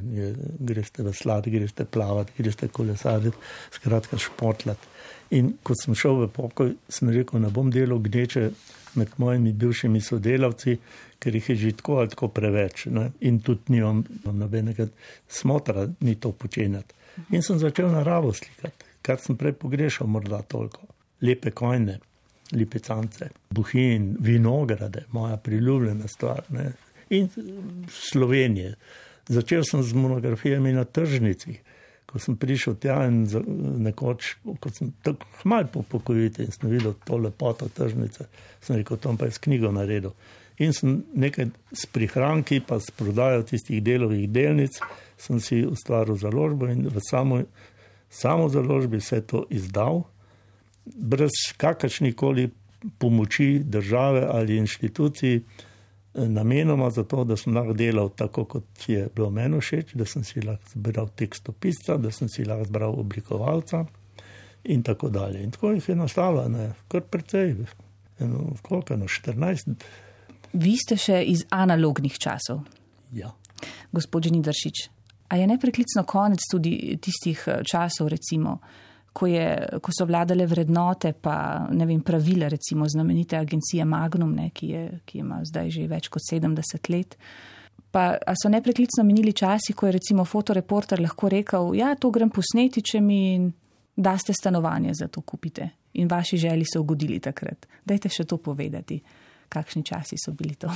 Greste v slad, greste plavati, greste kolesariti, skratka športlat. In ko sem šel v pokoj, sem rekel, ne bom delal gneče med mojimi bivšimi sodelavci, ker jih je že tako ali tako preveč. Ne? In tudi nimam nobenega smotra, ni to počenjati. In sem začel naravo slikati, kar sem prej pogrešal, morda toliko. Lepe kojne, lipecance, buhin, vinograde, moja priljubljena stvar. Ne? In Slovenije. Začel sem z monografijami na tržnici. Ko sem prišel tja in nekoč, ko sem tako malo po pokojitvi in sem videl to lepoto tržnice, sem rekel, to pa je s knjigo naredil. In sem nekaj s prihranki, pa s prodajo tistih delovih delnic, sem si ustvaril založbo in v samo, samo založbi vse to izdal, brez kakršnih koli pomoči države ali inštitucij, namenoma zato, da sem lahko delal tako, kot je bilo meni všeč, da sem si lahko zbral tekstopisca, da sem si lahko zbral oblikovalca in tako dalje. In tako jih je nastalo, ne, kar precej, eno, koliko, eno 14. Vi ste še iz analognih časov. Ja. Gospod Žnidršič, A je nepreklicno konec tudi tistih eh, časov, recimo, ko, je, ko so vladale vrednote, pa ne vem, pravila, recimo znamenite agencije Magnum, ne, ki, je, ki ima zdaj že več kot 70 let. Pa so nepreklicno minili časi, ko je recimo fotoreporter lahko rekel, ja, to grem posneti, če mi daste stanovanje za to kupite. In vaši želi so ugodili takrat. Dajte še to povedati kakšni časi so bili to.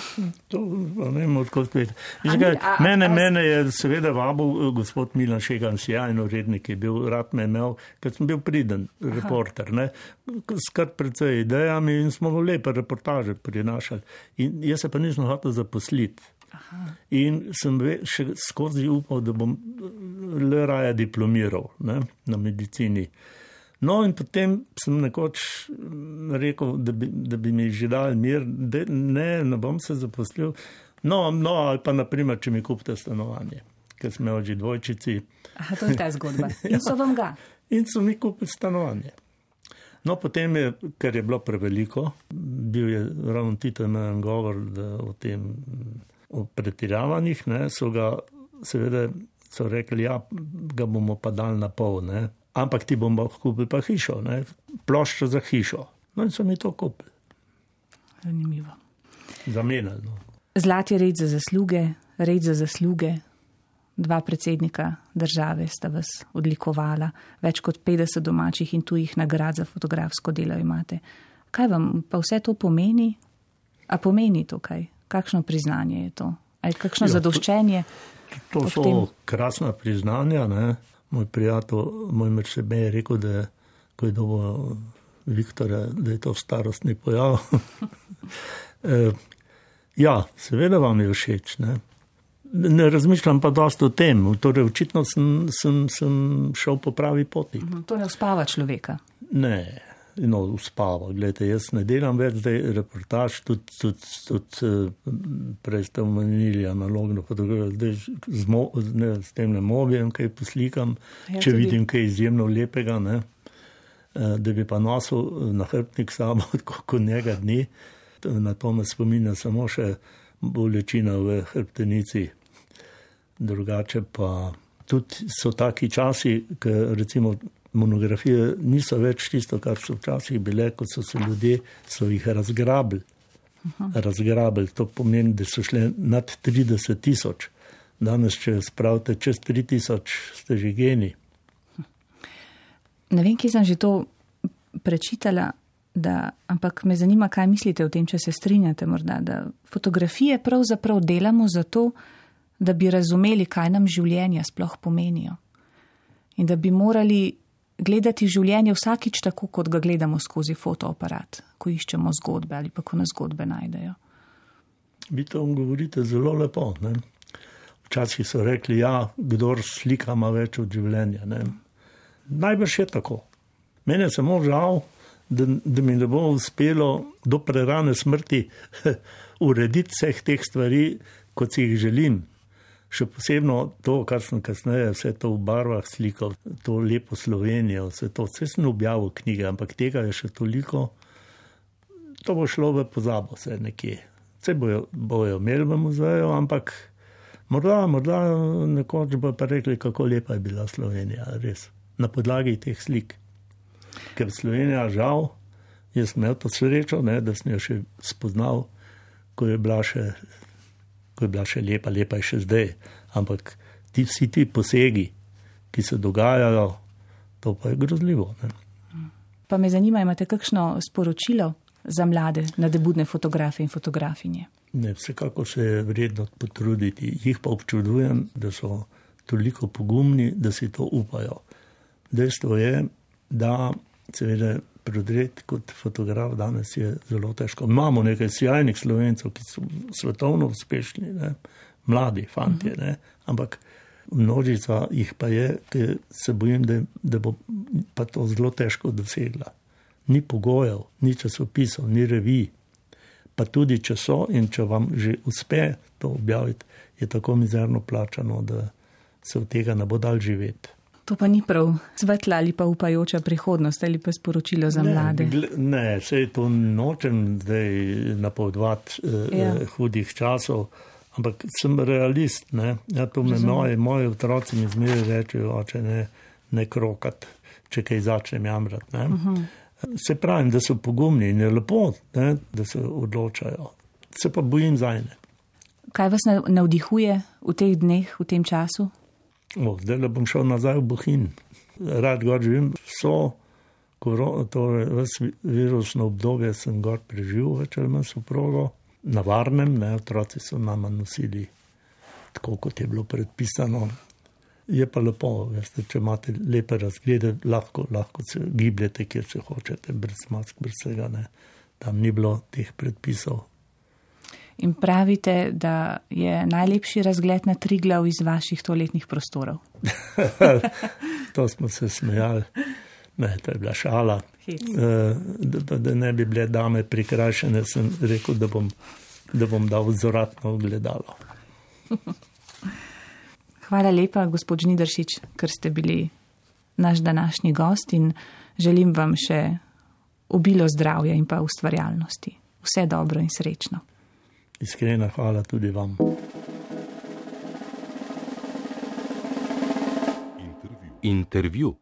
to ne vem, odkot spet. Mene, mene je seveda vabil eh, gospod Milan Šegan, sjajen urednik, je bil rad me imel, ker sem bil priden Aha. reporter, ne, skrat predvsej idejami in smo lepe reportaže prinašali. In jaz se pa nisem hotel zaposliti. Aha. In sem še skozi upal, da bom le raje diplomiral ne, na medicini. No, in potem sem nekoč mm, rekel, da bi, da bi mi že dal mir, da ne, ne bom se zaposlil. No, no ali pa naprimer, če mi kupite stanovanje, ker smo že dvojčici. Aha, to je ta zgodba. [laughs] In so vam ga. In so mi kupili stanovanje. No, potem je, ker je bilo preveliko, bil je ravno Tito imel govor o tem, o pretiravanjih, ne, so ga seveda so rekli, ja, ga bomo pa dal na pol, ne, ampak ti bomo kupili pa hišo, ne? ploščo za hišo. No in so mi to kupili. Zanimivo. Zamenjali. No. Zlati red za zasluge, red za zasluge. Dva predsednika države sta vas odlikovala, več kot 50 domačih in tujih nagrad za fotografsko delo imate. Kaj vam pa vse to pomeni? A pomeni to kaj? Kakšno priznanje je to? Ali kakšno jo, zadoščenje? To, to so tem? krasna priznanja. Ne? Moj prijatelj, moj mrsebe je rekel, da je, ko je dobo Viktora, da je to starostni pojav. [laughs] e, ja, seveda vam je všeč. Ne? ne razmišljam pa dosto o tem. Torej, očitno sem, sem, sem šel po pravi poti. Mhm, to ne uspava človeka. Ne no, uspava. Glede, jaz ne delam več zdaj reportaž, tudi, tudi, tudi eh, prej ste omenili analogno fotografijo, zdaj z, mo, ne, s tem ne mobijem, kaj poslikam, ja, če tudi. vidim kaj izjemno lepega, ne, eh, da bi pa nosil na hrbtnik samo [laughs] kot njega dni. Na to me spominja samo še bolečina v hrbtenici. Drugače pa tudi so taki časi, ker recimo monografije niso več tisto, kar so včasih bile, kot so se ljudje, so jih razgrabili. Razgrabili, to pomeni, da so šle nad 30 tisoč. Danes, če spravite čez 3 tisoč, ste že geni. Ne vem, kje sem že to prečitala. da, ampak me zanima, kaj mislite o tem, če se strinjate morda, da fotografije pravzaprav delamo zato, da bi razumeli, kaj nam življenja sploh pomenijo. In da bi morali gledati življenje vsakič tako, kot ga gledamo skozi fotoaparat, ko iščemo zgodbe ali pa ko nas zgodbe najdejo. Vi to govorite zelo lepo. Ne? Včasih so rekli, da ja, kdo slika ima več od življenja. Ne? Najbrž je tako. Mene samo žal, da, da mi ne bo uspelo do prerane smrti [laughs] urediti vseh teh stvari, kot si jih želim. Še posebno to, kar sem kasneje, vse to v barvah slikal, to lepo Slovenijo, vse to, vse sem objavil knjige, ampak tega je še toliko, to bo šlo v pozabo, vse nekje. Vse bojo, bojo imeli v muzeju, ampak morda, morda nekoč bo pa rekli, kako lepa je bila Slovenija, res, na podlagi teh slik. Ker Slovenija, žal, jaz sem imel to srečo, ne, da sem jo še spoznal, ko je, še, ko je bila še lepa, lepa je še zdaj. Ampak ti vsi ti posegi, ki se dogajajo, to pa je grozljivo. Ne. Pa me zanima, imate kakšno sporočilo za mlade, nadebudne fotografe in fotografinje? Ne, vsekako se je vredno potruditi. Jih pa občudujem, da so toliko pogumni, da si to upajo. Dejstvo je, da seveda prodreti kot fotograf danes je zelo težko. Imamo nekaj sjajnih slovencev, ki so svetovno uspešni, ne? mladi fanti, uh -huh. ampak množica jih pa je, ki se bojim, da, da bo pa to zelo težko dosegla. Ni pogojev, ni časopisov, ni revij. Pa tudi, če so in če vam že uspe to objaviti, je tako mizerno plačano, da se od tega ne bo dal živeti. To pa ni prav svetla ali pa upajoča prihodnost ali pa sporočilo za ne, mlade. Ne, vse to nočem zdaj napovedovati eh, ja. eh, hudih časov, ampak sem realist. Ja, to me moji, moji otroci mi zmeraj rečejo, oče ne, ne krokat, če kaj začnem jamrati. Uh mhm. -huh. Se pravim, da so pogumni in je lepo, ne, da se odločajo. Se pa bojim za ene. Kaj vas navdihuje v teh dneh, v tem času? O, zdaj le bom šel nazaj v Bohin. Rad gor živim, so, torej virusno obdobje sem gor preživel, več ali manj soprogo, na varnem, ne, otroci so nama nosili tako, kot je bilo predpisano. Je pa lepo, veste, če imate lepe razglede, lahko, lahko se gibljete, kjer se hočete, brez mask, brez vsega. Ne. Tam ni bilo teh predpisov, in pravite, da je najlepši razgled na tri glav iz vaših toletnih prostorov. [laughs] to smo se smejali, ne, to je bila šala. E, da, da ne bi bile dame prikrajšene, sem rekel, da bom, da bom dal vzoratno gledalo. [laughs] Hvala lepa, gospod Žnidršič, ker ste bili naš današnji gost in želim vam še obilo zdravja in pa ustvarjalnosti. Vse dobro in srečno. Iskrena hvala tudi vam. Intervju. Intervju.